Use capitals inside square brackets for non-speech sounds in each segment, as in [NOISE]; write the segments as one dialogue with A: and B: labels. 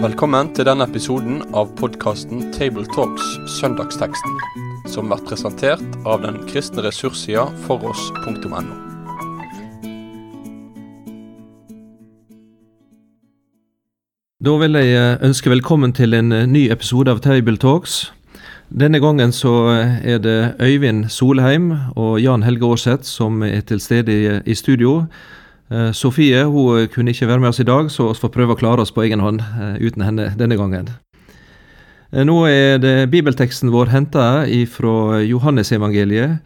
A: Velkommen til denne episoden av podkasten Tabletalks Søndagsteksten, som blir presentert av den kristne ressurssida foross.no.
B: Da vil jeg ønske velkommen til en eh, ny episode av Tabletalks. Denne gangen så er det Øyvind Solheim og Jan Helge Aarseth som er til stede i, i studio. Eh, Sofie hun kunne ikke være med oss i dag, så vi får prøve å klare oss på egen hånd eh, uten henne denne gangen. Eh, nå er det bibelteksten vår henta fra Johannesevangeliet,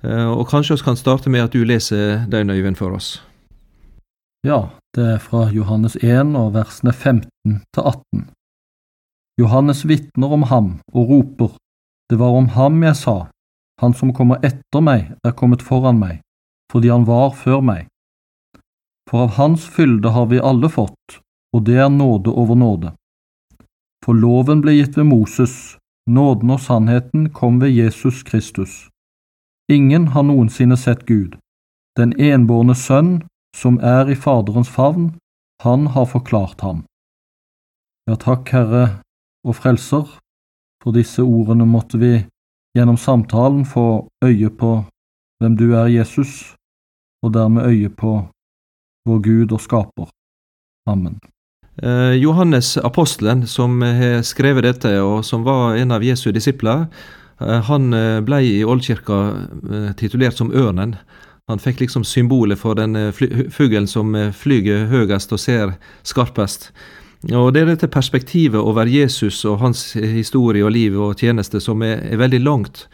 B: og kanskje vi kan starte med at du leser den, Øyvind, for oss.
C: Ja, det er fra Johannes 1 og versene 15 til 18. Johannes vitner om ham og roper, Det var om ham jeg sa, Han som kommer etter meg, er kommet foran meg, fordi han var før meg. For av Hans fylde har vi alle fått, og det er nåde over nåde. For loven ble gitt ved Moses, nåden og sannheten kom ved Jesus Kristus. Ingen har noensinne sett Gud. Den enbårne Sønn, som er i Faderens favn, han har forklart ham. Ja, takk, Herre og Frelser, for disse ordene måtte vi gjennom samtalen få øye på hvem du er, Jesus, og dermed øye på vår Gud og skaper. Amen.
B: Eh, Johannes apostelen, som har skrevet dette, og som var en av Jesu disipler, eh, han eh, ble i oldkirka titulert som Ørnen. Han fikk liksom symbolet for den fuglen som flyger høyest og ser skarpest. Og Det er dette perspektivet over Jesus og hans historie og liv og tjeneste som er, er veldig langt.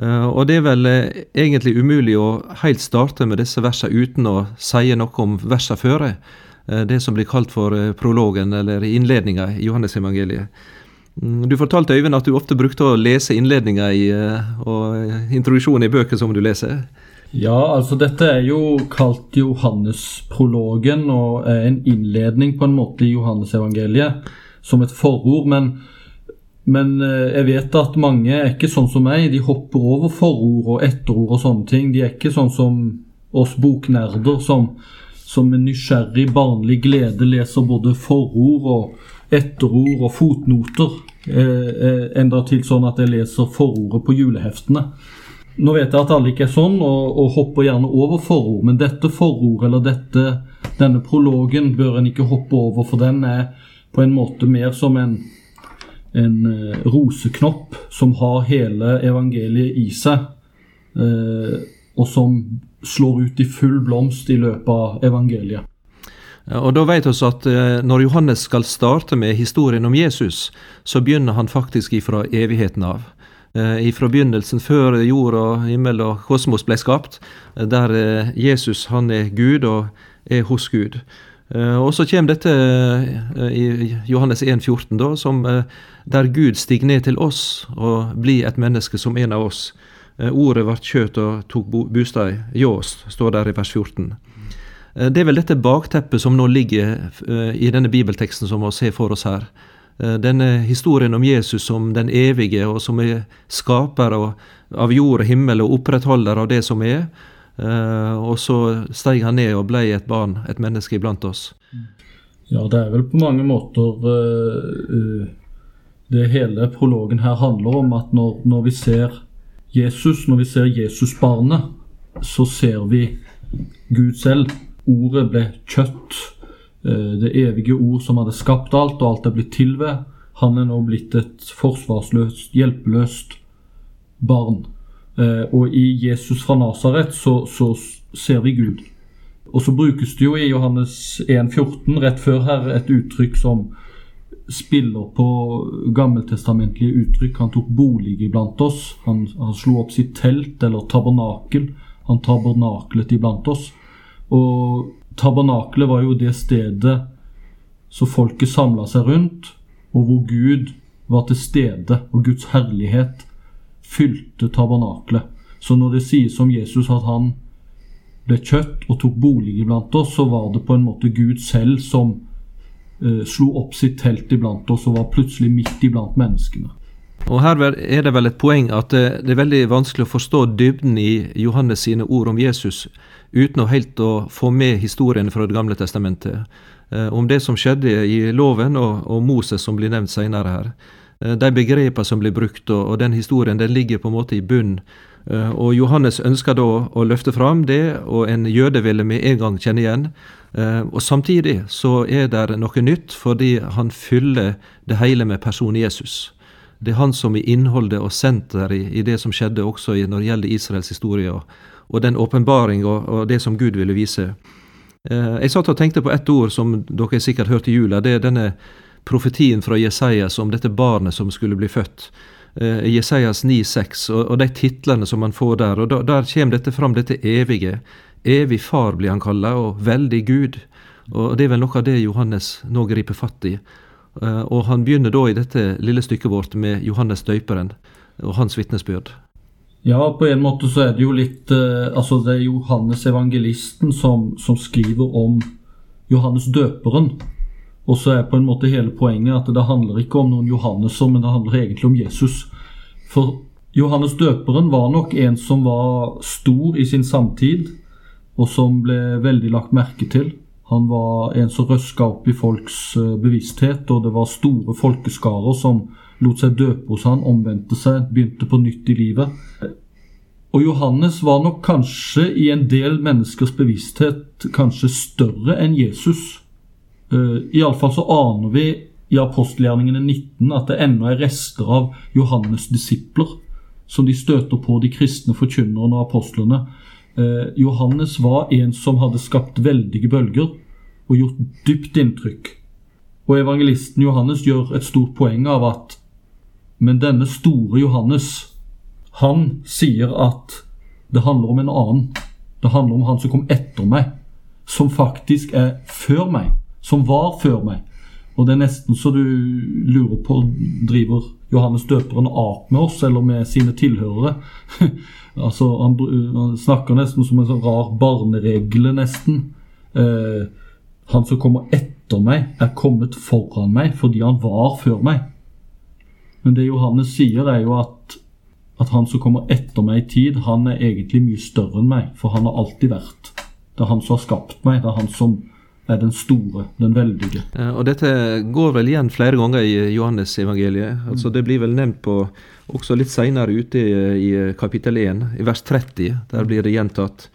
B: Eh, og det er vel eh, egentlig umulig å helt starte med disse versene uten å si noe om versene før. Eh, det som blir kalt for prologen, eller innledninga i Johannesevangeliet. Mm, du fortalte Øyvind at du ofte brukte å lese innledninga og introduksjonen i bøker som du leser.
C: Ja, altså dette er jo kalt Johannesprologen og er en innledning på en måte i Johannesevangeliet som et forord. men men eh, jeg vet at mange er ikke sånn som meg. De hopper over forord og etterord og sånne ting. De er ikke sånn som oss boknerder som, som med nysgjerrig, barnlig glede leser både forord og etterord og fotnoter. Eh, eh, enda til sånn at jeg leser forordet på juleheftene. Nå vet jeg at alle ikke er sånn, og, og hopper gjerne over forord, men dette forord, eller dette, denne prologen, bør en ikke hoppe over, for den er på en måte mer som en en eh, roseknopp som har hele evangeliet i seg, eh, og som slår ut i full blomst i løpet av evangeliet.
B: Og da vet vi at eh, Når Johannes skal starte med historien om Jesus, så begynner han faktisk ifra evigheten av. Ifra begynnelsen, før jord og himmel og kosmos ble skapt, der Jesus han er Gud og er hos Gud. Og så kommer dette i Johannes 1, 14, da, som, der Gud stiger ned til oss og blir et menneske som en av oss. ordet ble kjøtt og tok bostad i oss, står der i vers 14. det er vel dette bakteppet som nå ligger i denne bibelteksten som vi ser for oss her. Denne historien om Jesus som den evige, og som er skaper av jord og himmel og opprettholder av det som er. Uh, og så steg han ned og ble et barn, et menneske iblant oss.
C: Ja, det er vel på mange måter uh, Det hele prologen her handler om at når, når vi ser Jesus, når vi ser Jesusbarnet, så ser vi Gud selv. Ordet ble kjøtt. Uh, det evige ord som hadde skapt alt, og alt er blitt til ved. Han er nå blitt et forsvarsløst, hjelpeløst barn. Eh, og i Jesus fra Nasaret så, så, ser vi Gud. Og så brukes det jo i Johannes 1,14 rett før her et uttrykk som spiller på gammeltestamentlige uttrykk. Han tok bolig iblant oss. Han, han slo opp sitt telt, eller tabernakel. Han tabernaklet iblant oss. Og tabernakelet var jo det stedet så folket samla seg rundt, og hvor Gud var til stede, og Guds herlighet fylte tabernaklet. Så når det sies om Jesus at han ble kjøtt og tok bolig iblant oss, så var det på en måte Gud selv som eh, slo opp sitt telt iblant oss og var plutselig midt iblant menneskene.
B: Og Her er det vel et poeng at det er veldig vanskelig å forstå dybden i Johannes sine ord om Jesus uten å helt å få med historien fra Det gamle testamentet. Om det som skjedde i loven og, og Moses som blir nevnt senere her. De begrepene som blir brukt og, og den historien den ligger på en måte i bunn Eh, og Johannes ønsker da å løfte fram det, og en jøde ville med en gang kjenne igjen. Eh, og Samtidig så er det noe nytt, fordi han fyller det hele med personen Jesus. Det er han som er innholdet og senter i, i det som skjedde også når det gjelder Israels historie, og, og den åpenbaring og, og, det som Gud ville vise. Eh, jeg satt og tenkte på ett ord som dere sikkert hørte i jula. Det er denne profetien fra Jesajas om dette barnet som skulle bli født eh, Jesajas 9,6 og, og de titlene som man får der. og da, Der kommer dette fram, dette evige. Evig far blir han kalla, og veldig Gud. Og Det er vel noe av det Johannes nå griper fatt i. Uh, og Han begynner da i dette lille stykket vårt med Johannes døyperen og hans vitnesbyrd.
C: Ja, på en måte så er det jo litt uh, Altså, det er Johannes evangelisten som, som skriver om Johannes døperen. Og så er på en måte hele poenget at det handler ikke om noen Johanneser, men det handler egentlig om Jesus. For Johannes døperen var nok en som var stor i sin samtid, og som ble veldig lagt merke til. Han var en som røska opp i folks eh, bevissthet, og det var store folkeskarer som lot seg døpe hos han, omvendte seg, begynte på nytt i livet. Og Johannes var nok kanskje i en del menneskers bevissthet kanskje større enn Jesus. Uh, Iallfall så aner vi i apostelgjerningene 19 at det ennå er rester av Johannes' disipler som de støter på de kristne forkynnerne og apostlene. Uh, Johannes var en som hadde skapt veldige bølger og gjort dypt inntrykk. Og evangelisten Johannes gjør et stort poeng av at Men denne store Johannes, han sier at det handler om en annen. Det handler om han som kom etter meg, som faktisk er før meg som var før meg. Og det er nesten så du lurer på driver Johannes døperen ap med oss eller med sine tilhørere. [LAUGHS] altså, han, han, snakker nesten som en sånn rar barneregle, nesten. Eh, han som kommer etter meg, er kommet foran meg fordi han var før meg. Men det Johannes sier, er jo at, at han som kommer etter meg i tid, han er egentlig mye større enn meg, for han har alltid vært. Det er han som har skapt meg. Det er han som er den store, den veldige.
B: Og Dette går vel igjen flere ganger i Johannes-evangeliet. Altså Det blir vel nevnt på også litt seinere ute i, i, kapittel 1, i vers 30. Der blir det gjentatt.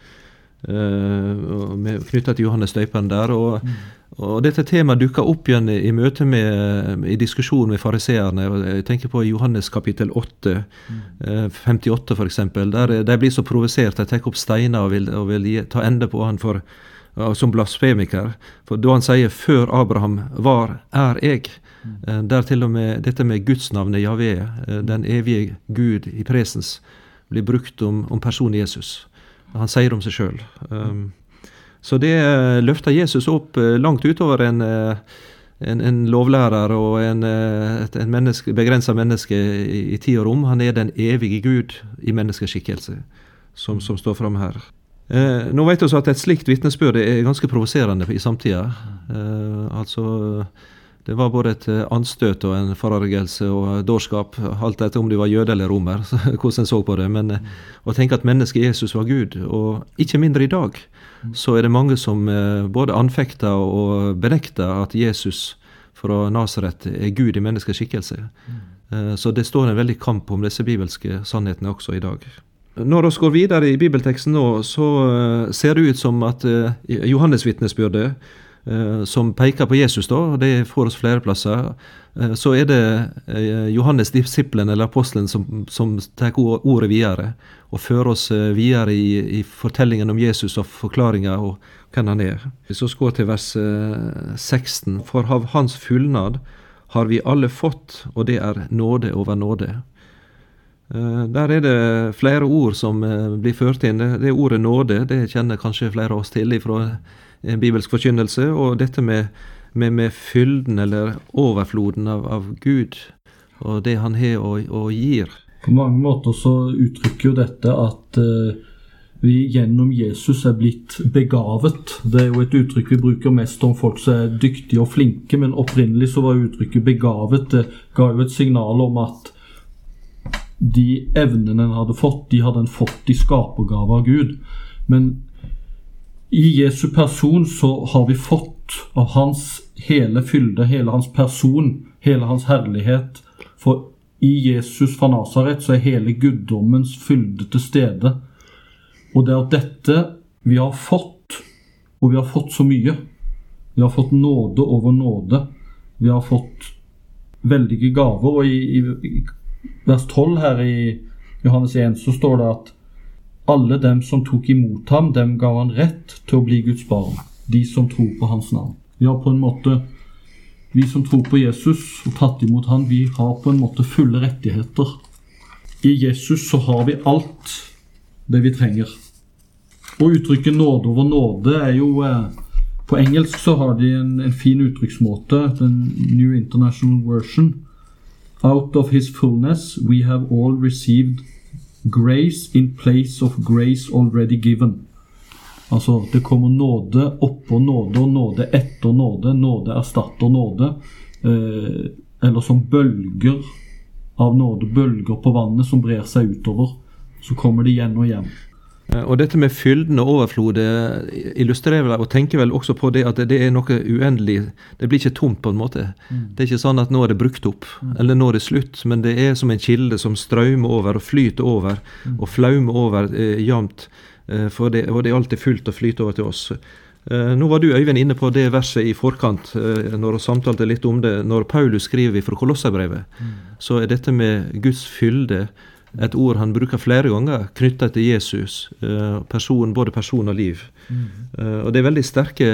B: Uh, Knytta til Johannes døperen der. Og, mm. Og, dette temaet dukker opp igjen i, møte med i diskusjon med fariseerne. Jeg tenker på Johannes kapittel 8, mm. uh, 58 f.eks. Der de blir så provosert. De tar opp steiner og vil, og vil ta ende på han for som blasfemiker. For da han sier 'før Abraham var, er jeg', mm. der til og med dette med gudsnavnet Javé, eh, den evige Gud i presens, blir brukt om, om personen Jesus. Han sier om seg sjøl. Um, så det eh, løfter Jesus opp langt utover en, en, en lovlærer og en, et en menneske, begrensa menneske i, i tid og rom. Han er den evige Gud i menneskeskikkelse, som, som står fram her. Eh, nå vet vi at et slikt vitnesbyrd er ganske provoserende i samtida. Eh, altså, det var både et eh, anstøt og en forargelse og dårskap, alt etter om du var jøde eller romer, [LAUGHS] hvordan en så på det. Men eh, å tenke at mennesket Jesus var Gud, og ikke mindre i dag, så er det mange som eh, både anfekter og benekter at Jesus fra Nasaret er Gud i menneskets skikkelse. Eh, så det står en veldig kamp om disse bibelske sannhetene også i dag. Når vi går videre i bibelteksten nå, så ser det ut som at Johannes vitnesbyrdet, som peker på Jesus, da, det får oss flere plasser, så er det Johannes disippelen eller apostelen som, som tar ordet videre og fører oss videre i, i fortellingen om Jesus og forklaringa og hvem han er. Så skal vi til vers 16, for av Hans fullnad har vi alle fått, og det er nåde over nåde. Eh, der er det flere ord som eh, blir ført inn. Det ordet nåde, det kjenner kanskje flere av oss til fra en bibelsk forkynnelse. Og dette med, med, med fylden eller overfloden av, av, Gud og det han har og, og, gir.
C: På mange måter så uttrykker jo dette at uh, vi gjennom Jesus er blitt begavet. Det er jo et uttrykk vi bruker mest om folk som er dyktige og flinke, men opprinnelig så var uttrykket begavet. Det ga jo et signal om at de evnene en hadde fått, de hadde en fått i skapergave av Gud. Men i Jesu person så har vi fått av hans hele fylde, hele hans person, hele hans herlighet. For i Jesus fra Nasaret så er hele guddommens fylde til stede. Og det er dette vi har fått, og vi har fått så mye. Vi har fått nåde over nåde. Vi har fått veldige gaver. Og i, i, vers 12 her i Johannes 1 så står det at alle dem som tok imot ham, dem ga han rett til å bli Guds barn. De som tror på hans navn. Vi på en måte Vi som tror på Jesus og tatt imot ham, vi har på en måte fulle rettigheter. I Jesus så har vi alt det vi trenger. Og uttrykket 'nåde over nåde' er jo eh, På engelsk så har de en, en fin uttrykksmåte, den New International Version. Out of his fullness we have all received grace in place of grace already given. Altså, det kommer nåde oppå nåde og nåde etter nåde. Nåde erstatter nåde. Eh, eller som bølger av nåde, bølger på vannet som brer seg utover. Så kommer det igjen og igjen.
B: Eh, og dette med fylden og overflodet illustrerer vel og tenker vel også på det at det er noe uendelig. Det blir ikke tomt, på en måte. Mm. Det er ikke sånn at nå er det brukt opp, mm. eller nå er det slutt. Men det er som en kilde som strømmer over og flyter over mm. og flaumer over eh, jevnt. Eh, for det, og det er alltid fullt og flyter over til oss. Eh, nå var du Øyvind inne på det verset i forkant eh, når vi samtalte litt om det. Når Paulus skriver fra Kolosserbrevet, så er dette med Guds fylde et ord han bruker flere ganger knytta til Jesus, person, både person og liv. Mm. Og Det er veldig sterke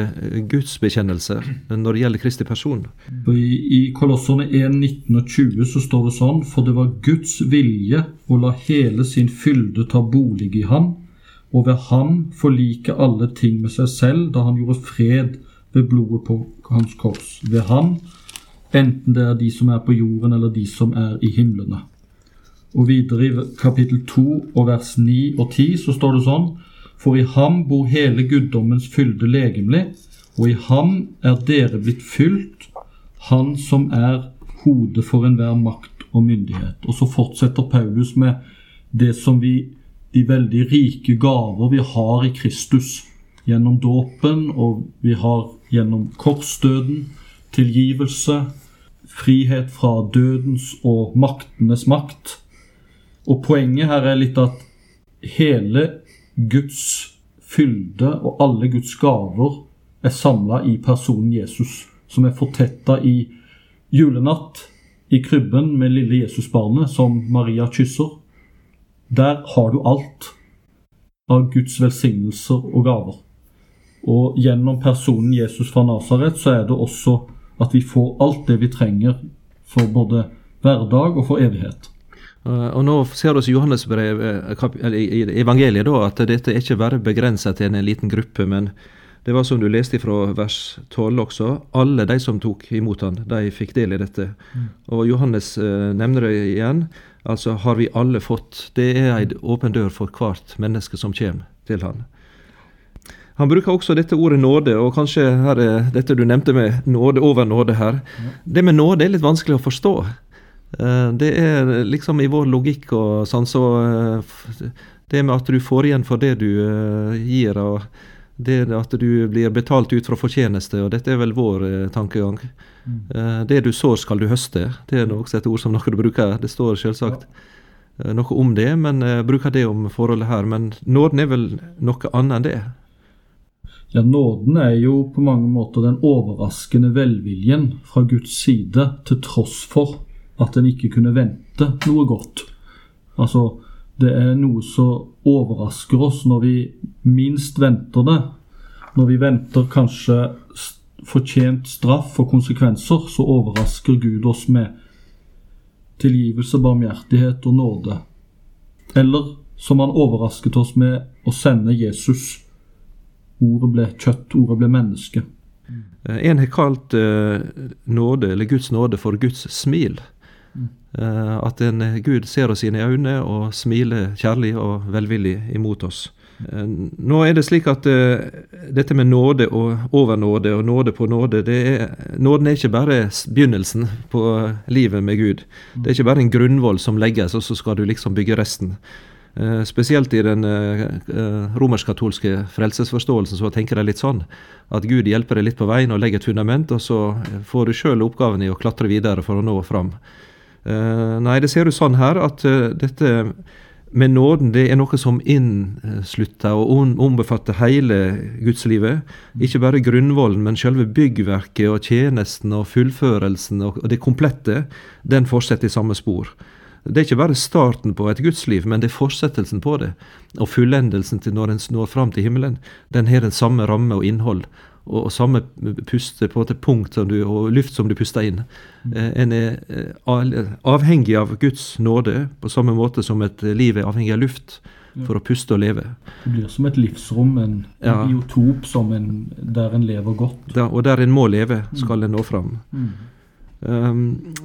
B: gudsbekjennelser når det gjelder Kristi person.
C: I, i Kolosserne 1, 19 og 20 så står det sånn For det var Guds vilje å la hele sin fylde ta bolig i ham, og ved ham forlike alle ting med seg selv da han gjorde fred ved blodet på hans kors. Ved ham, enten det er de som er på jorden eller de som er i himlene. Og videre i kapittel 2 og vers 9 og 10 så står det sånn For i ham bor hele guddommens fylde legemlig, og i ham er dere blitt fylt, han som er hodet for enhver makt og myndighet. Og så fortsetter Paulus med det som vi de veldig rike gaver vi har i Kristus gjennom dåpen, og vi har gjennom korsdøden tilgivelse, frihet fra dødens og maktenes makt. Og poenget her er litt at hele Guds fylde og alle Guds gaver er samla i personen Jesus, som er fortetta i julenatt i krybben med lille Jesusbarnet som Maria kysser. Der har du alt av Guds velsignelser og gaver. Og gjennom personen Jesus fra Nasaret så er det også at vi får alt det vi trenger for både hverdag og for evighet.
B: Uh, og Nå ser vi i Johannes brev, uh, i evangeliet da, at dette er ikke bare begrenset til en liten gruppe, men det var som du leste fra vers 12 også. Alle de som tok imot han, de fikk del i dette. Mm. Og Johannes eh, nevner det igjen. Altså har vi alle fått. Det er ei åpen dør for hvert menneske som kommer til han. Han bruker også dette ordet nåde, og kanskje her er dette du nevnte med nåde over nåde her. Det med nåde er litt vanskelig å forstå. Eh, det er liksom i vår logikk og sånn, så eh, Det med at du får igjen for det du eh, gir, og det at du blir betalt ut fra fortjeneste, og dette er vel vår tankegang. Mm. Det du sår, skal du høste. Det er også et ord som noe du bruker. Det står selvsagt ja. noe om det, men bruker det om forholdet her. Men nåden er vel noe annet enn det?
C: Ja, Nåden er jo på mange måter den overraskende velviljen fra Guds side, til tross for at en ikke kunne vente noe godt. Altså, det er noe som overrasker oss når vi minst venter det. Når vi venter kanskje fortjent straff og konsekvenser, så overrasker Gud oss med tilgivelse, barmhjertighet og nåde. Eller som han overrasket oss med å sende Jesus. Ordet ble kjøtt, ordet ble menneske.
B: Eh, en har kalt uh, nåde, eller Guds nåde, for Guds smil. Uh, at en Gud ser oss inn i øynene og smiler kjærlig og velvillig imot oss. Eh, nå er det slik at uh, dette med nåde og overnåde og nåde på nåde er, Nåden er ikke bare begynnelsen på livet med Gud. Det er ikke bare en grunnvoll som legges, og så skal du liksom bygge resten. Spesielt i den romersk-katolske frelsesforståelsen så tenker de litt sånn at Gud hjelper deg litt på veien og legger et fundament, og så får du sjøl oppgaven i å klatre videre for å nå fram. Nei, det ser ut sånn her at dette med nåden det er noe som innslutter og ombefatter hele gudslivet. Ikke bare grunnvollen, men selve byggverket og tjenesten og fullførelsen og det komplette. Den fortsetter i samme spor. Det er ikke bare starten på et gudsliv, men det er fortsettelsen på det. Og fullendelsen til når en når fram til himmelen. Den har den samme ramme og innhold og, og samme puste på et punkt du, og luft som du puster inn. Mm. Eh, en er eh, avhengig av Guds nåde på samme måte som et liv er avhengig av luft for å puste og leve.
C: Det blir som et livsrom, en, ja. en biotop en, der en lever godt.
B: Da, og der en må leve, mm. skal en nå fram. Mm. Um,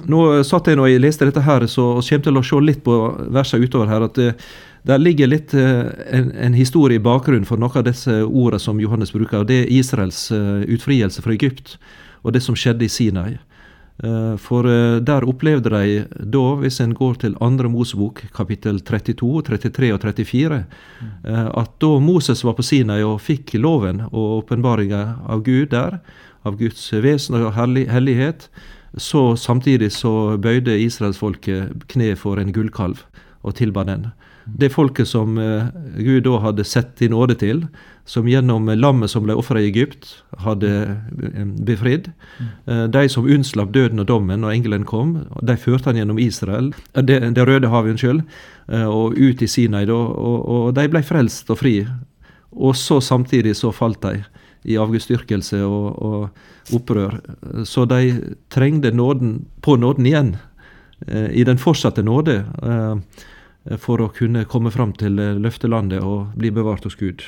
B: nå satt jeg nå jeg leste dette her, så og kommer til å se litt på versene utover her. at uh, der ligger litt uh, en, en, historie i bakgrunnen for noen av disse ordene som Johannes bruker. og Det er Israels uh, utfrielse fra Egypt og det som skjedde i Sinai. Uh, for der opplevde de da, hvis en går til andre Mosebok, kapittel 32, 33 og 34, at da Moses var på Sinai og fikk loven og åpenbaringa av Gud der, av Guds vesen og hellighet, så samtidig så bøyde israelsfolket kne for en gullkalv og tilba den. Det folket som uh, Gud da hadde sett i nåde til, som gjennom lammet som ble ofra i Egypt, hadde uh, befridd. Uh, de som unnslapp døden og dommen når engelen kom, de førte han gjennom Israel, det, det røde havet, unnskyld, og ut i Sinai. Da, og, og de ble frelst og fri. Og så samtidig så falt de i avgudsdyrkelse og, og, opprør. Så de trengte nåden på nåden igjen, eh, i den fortsatte nåde, eh, for å kunne komme fram til eh, løftelandet og bli bevart hos Gud.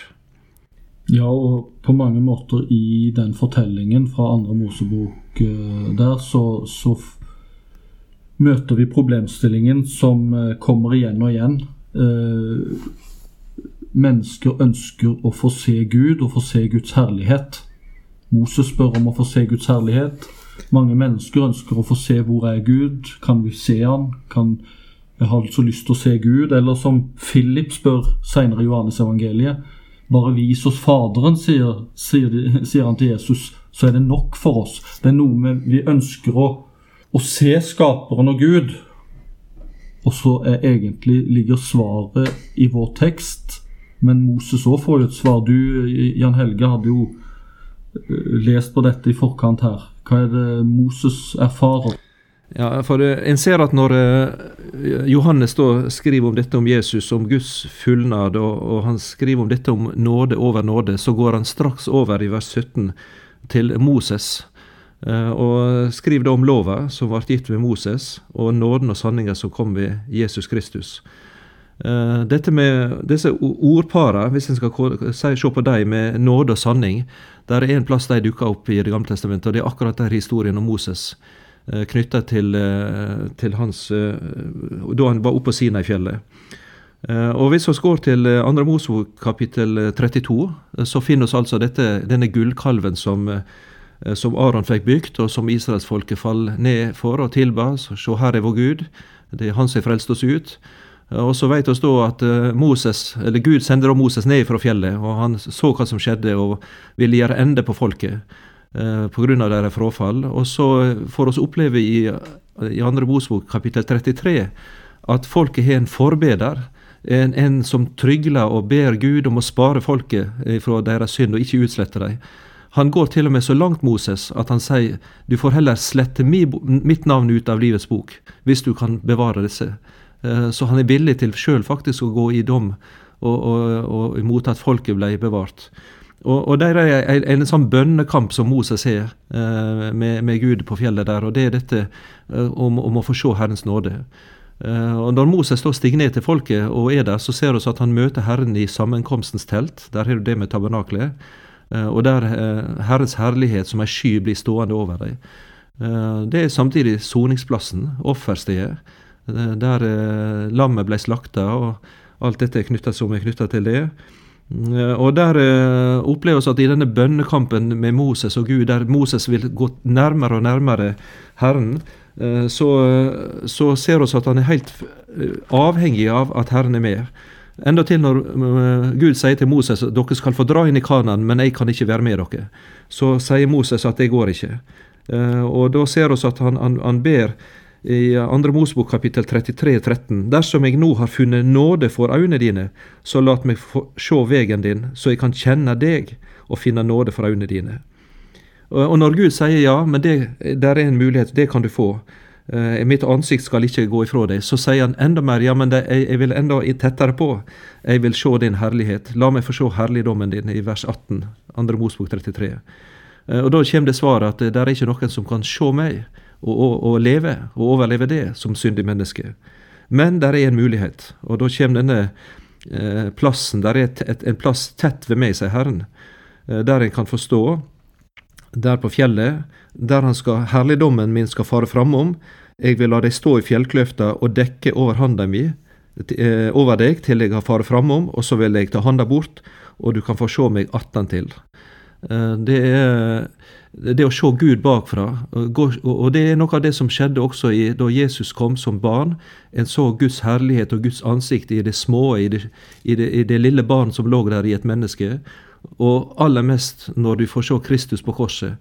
C: Ja, og på mange måter i den fortellingen fra andre Mosebok der, så, så møter vi problemstillingen som kommer igjen og igjen mennesker ønsker å få se Gud og få se Guds herlighet. Moses spør om å få se Guds herlighet. Mange mennesker ønsker å få se hvor er Gud. Kan vi se han? Kan, jeg har så lyst til å se Gud. Eller som Philip spør senere i Johannes evangeliet. Bare vis oss Faderen, sier, sier, sier, han til Jesus. Så er det nok for oss. Det er noe vi ønsker å, å se Skaperen og Gud. Og så er egentlig ligger svaret i vår tekst men Moses òg får jo et svar. Du, Jan Helge, hadde jo eh, lest på dette i forkant her. Hva er det Moses erfarer?
B: Ja, for eh, En ser at når eh, Johannes da skriver om dette om Jesus, om Guds fullnad, og, og han skriver om dette om nåde over nåde, så går han straks over i vers 17 til Moses. Og skriver da om lova som ble gitt ved Moses, og nåden og sanninga som kom ved Jesus Kristus. Dette med disse ordpara, hvis en skal se på dem med nåde og sanning, der er en plass de dukker opp i Det gamle testamentet, og det er akkurat der historien om Moses. Eh, Knytta til, uh, til, hans Da han var oppe på Sinai-fjellet. og Hvis vi går til andre Mosebok kapittel 32, så finner vi altså dette, denne gullkalven som, som Aron fikk bygd, og som israelsfolket fall ned for og tilba. Se, her er vår Gud. Det er Han som frelste oss ut. Og så vet vi da at eh, Moses, eller Gud sender Moses ned fra fjellet, og han så hva som skjedde, og ville gjøre ende på folket eh, pga. deres frafall. Og så får vi oppleve i, i andre Mosebok kapittel 33 at folket har en forbeder. En, en, som trygler og ber Gud om å spare folket eh, fra deres synd og ikke utslette dem. Han går til og med så langt Moses at han sier du får heller slette mitt navn ut av livets bok, hvis du kan bevare disse. Eh, så han er villig til sjøl faktisk å gå i dom og, og, og imot at folket ble bevart. Og, og der er en, en sånn bønnekamp som Moses har eh, med, med, Gud på fjellet der, og det er dette eh, om, om, å få se Herrens nåde. og Når Moses da stiger ned til folket og er der, så ser vi at han møter Herren i sammenkomstens telt. Der har du det med tabernaklet. og der Herrens herlighet som ei sky blir stående over dem. det er samtidig soningsplassen, offerstedet. Der eh, lammet ble slakta, og alt dette som er knytta til det. Eh, og der opplever oppleves at i denne bønnekampen med Moses og Gud, der Moses vil gå nærmere og nærmere Herren, uh, så, så ser vi at han er helt avhengig av at Herren er med. Enda til når Gud sier til Moses at dere skal få dra inn i Kanan, men jeg kan ikke være med dere. Så sier Moses at det går ikke. Og da ser vi at han, han, han ber i andre Mosbok kapittel 33, 13. Dersom jeg nå har funnet nåde for øynene dine, så lat meg sjå vegen din, så jeg kan kjenne deg og finne nåde for øynene dine. Og når Gud sier ja, men det der er en mulighet, det kan du få, eh, mitt ansikt skal ikke gå ifra deg, så sier han enda mer, ja, men det, jeg, jeg, vil enda tettere på, jeg vil se din herlighet. La meg få se herligdommen din, i vers 18, andre Mosbok 33. Eh, og da kommer det svaret at det er ikke noen som kan se meg å, å, å leve og overleve det som syndig menneske. Men der er en mulighet, og da kommer denne eh, plassen, der er et, et, en plass tett ved meg, sier Herren, eh, der en kan forstå, der på fjellet, der han skal, herligdommen min skal fare framom, jeg vil la deg stå i fjellkløfta og dekke over handa mi, eh, over deg til jeg har fare framom, og så vil jeg ta handa bort, og du kan få se meg attentil. Eh, det er det å se Gud bakfra. Og det er noe av det som skjedde også i, da Jesus kom som barn. En så Guds herlighet og Guds ansikt i det små, i det, i det, i det lille barn som lå der i et menneske. Og aller mest når du får se Kristus på korset.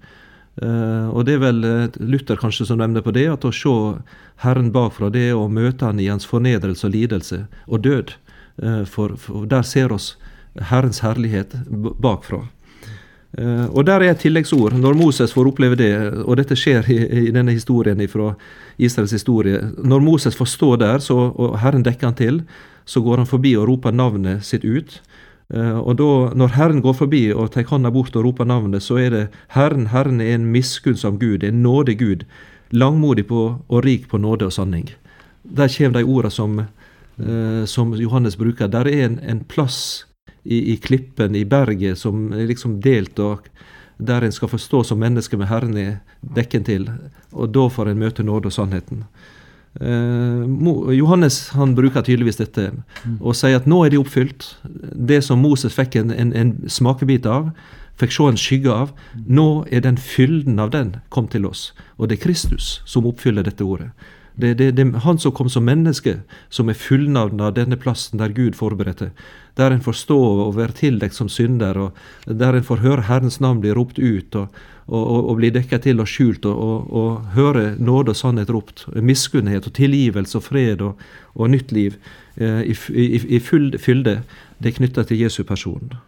B: Uh, og det er vel Luther kanskje som nevner på det, at å se Herren bakfra, det er å møte Han i Hans fornedrelse og lidelse og død. For, for der ser oss Herrens herlighet bakfra. Uh, og Der er et tilleggsord. Når Moses får oppleve det, og dette skjer i, i denne historien fra Israels historie Når Moses får stå der, så, og Herren dekker han til, så går han forbi og roper navnet sitt ut. Uh, og da, Når Herren går forbi og tar hånda bort og roper navnet, så er det Herren, Herren er en miskunnsom Gud, en nådig Gud, langmodig på, og rik på nåde og sanning. Der kommer de ordene som, uh, som Johannes bruker. Der er en, en plass i, i klippen, i berget, som er liksom delt, og der en skal forstå som menneske med Herren i dekken til. Og da får en møte nåde og sannheten. Eh, Johannes han bruker tydeligvis dette mm. og sier at nå er de oppfylt. Det som Moses fikk en, en, en smakebit av, fikk se en skygge av. Mm. Nå er den fylden av den kommet til oss. Og det er Kristus som oppfyller dette ordet. Det, er han som kom som menneske, som er fullnavna av denne plassen der Gud forberedte. Der en får stå og være tildekt som synder, og der en får høre Herrens navn bli ropt ut, og, og, og bli dekket til og skjult, og, og, høre nåde og sannhet ropt. Miskunnhet og tilgivelse og fred og, nytt liv eh, i, i, i full fylde. Det er knytta til Jesu person.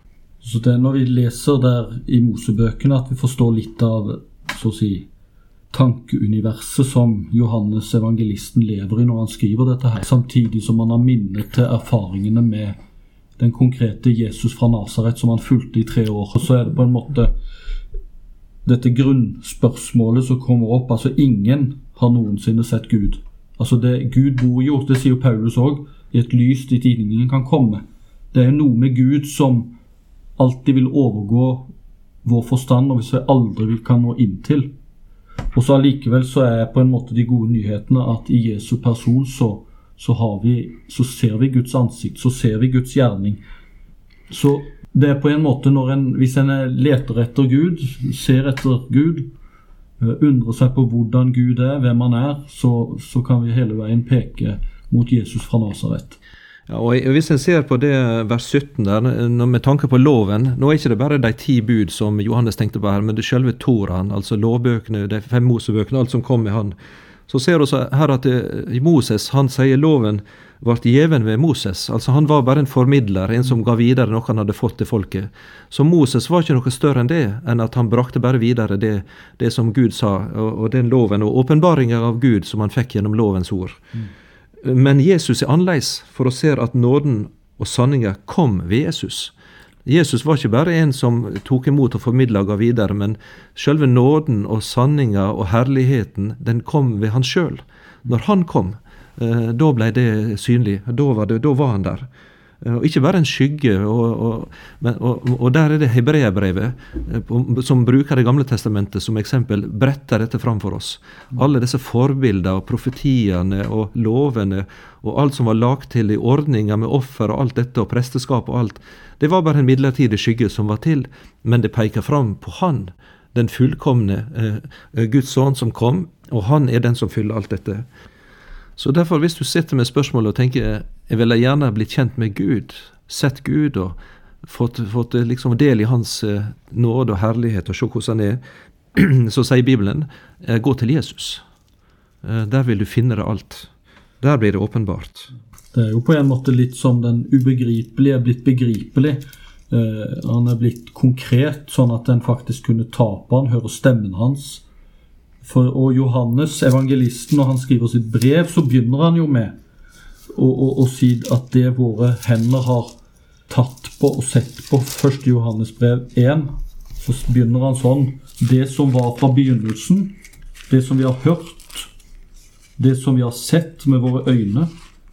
C: Så det er når vi leser der i Mosebøkene at vi forstår litt av så å si, tankeuniverset som Johannes evangelisten lever i når han skriver dette her, samtidig som han har minnet til erfaringene med den konkrete Jesus fra Nasaret som han fulgte i tre år. Og så er det på en måte dette grunnspørsmålet som kommer opp. Altså, ingen har noensinne sett Gud. Altså, det, Gud bor jo, det sier Paulus òg, i et lys dit ingen kan komme. Det er noe med Gud som alltid vil overgå vår forstand, og hvis vi aldri kan nå inn til. Og så allikevel så er på en måte de gode nyhetene at i Jesu person så, så, vi, så ser vi Guds ansikt, så ser vi Guds gjerning. Så det er på en måte når en, Hvis en leter etter Gud, ser etter Gud, eh, undrer seg på hvordan Gud er, hvem han er, så, så kan vi hele veien peke mot Jesus fra Nasaret.
B: Ja, og Hvis en ser på det vers 17 der, med tanke på loven Nå er ikke det bare de ti bud som Johannes tenkte på her, men det selve Toraen, altså lovbøkene, de fem Mosebøkene, alt som kom med han. Så ser vi her at eh, Moses han sier loven ble gjeven ved Moses. Altså Han var bare en formidler, en som ga videre noe han hadde fått til folket. Så Moses var ikke noe større enn det, enn at han brakte bare videre det, det som Gud sa, og, og den loven, og åpenbaringa av Gud som han fikk gjennom lovens ord. Mm. Men Jesus er annerledes, for å se at nåden og sanninga kom ved Jesus. Jesus var ikke bare en som tok imot og formidla og ga videre, men selve nåden og sanninga og herligheten, den kom ved han sjøl. Når han kom, eh, da ble det synlig. Da var, det, da var han der. Eh, og ikke bare en skygge. Og, og, og, der er det hebreerbrevet, eh, som bruker Det gamle testamentet som eksempel, bretter dette fram for oss. Alle disse forbilder og profetiene og lovene og alt som var lagt til i ordninger med offer og alt dette, og presteskap og alt, det var bare en midlertidig skygge som var til, men det peker fram på Han, den fullkomne eh, Guds sønn som kom, og Han er den som fyller alt dette. Så derfor, hvis du sitter med spørsmålet og tenker jeg ville gjerne blitt kjent med Gud, sett Gud og fått, fått liksom del i Hans eh, nåde og herlighet og se hvordan han er, [CLEARS THROAT] så sier Bibelen eh, gå til Jesus. Eh, der vil du finne det alt. Der blir det åpenbart.
C: Det er jo på en måte litt som den ubegripelige er blitt begripelig. Eh, han er blitt konkret, sånn at en faktisk kunne ta på han, høre stemmen hans. For, og Johannes, evangelisten, når han skriver sitt brev, så begynner han jo med å, å, å si at det våre hender har tatt på og sett på. 1. Johannes brev 1, så begynner han sånn. Det som var fra begynnelsen, det som vi har hørt, det som vi har sett med våre øyne,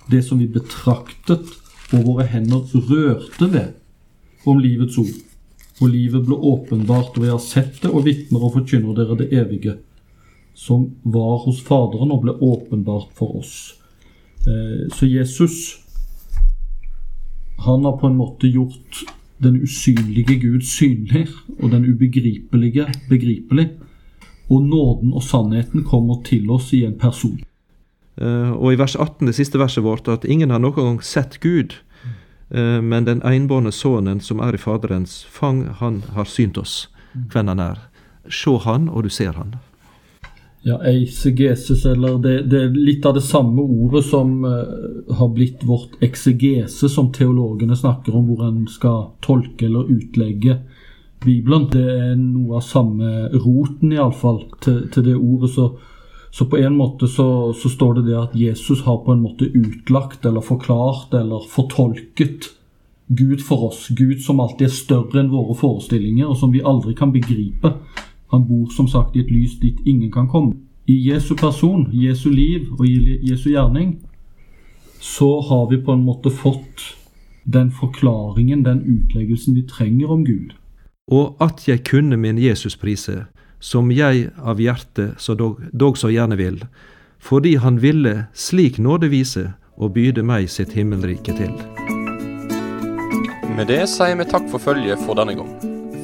C: det som vi betraktet og våre hender rørte ved, om livets ord. Og livet ble åpenbart, og vi har sett det og vitner og forkynner dere det evige, som var hos Faderen og ble åpenbart for oss. Eh, så Jesus han har på en måte gjort den usynlige Gud synlig, og den ubegripelige begripelig. Og nåden og sannheten kommer til oss i en person.
B: Uh, og i vers 18, det siste verset vårt, at ingen har noen gang sett Gud, uh, men den enbårne sønnen som er i Faderens fang, han har synt oss hvem han er. Se han, og du ser han
C: ja, eisegeses, eller det, det, er litt av det samme ordet som uh, har blitt vårt eksegese, som teologene snakker om, hvor en skal tolke eller utlegge Bibelen. Det er noe av samme roten, iallfall, til, til det ordet. Så, så på en måte så, så, står det det at Jesus har på en måte utlagt eller forklart eller fortolket Gud for oss. Gud som alltid er større enn våre forestillinger, og som vi aldri kan begripe. Han bor som sagt i et lys dit ingen kan komme. I Jesu person, Jesu liv og i Jesu gjerning så har vi på en måte fått den forklaringen, den utleggelsen vi trenger om Gud.
B: Og at jeg kunne min Jesus prise, som jeg av hjertet så dog, dog så gjerne vil, fordi han ville slik nåde vise og byde meg sitt himmelrike til.
A: Med det sier vi takk for følget for denne gang.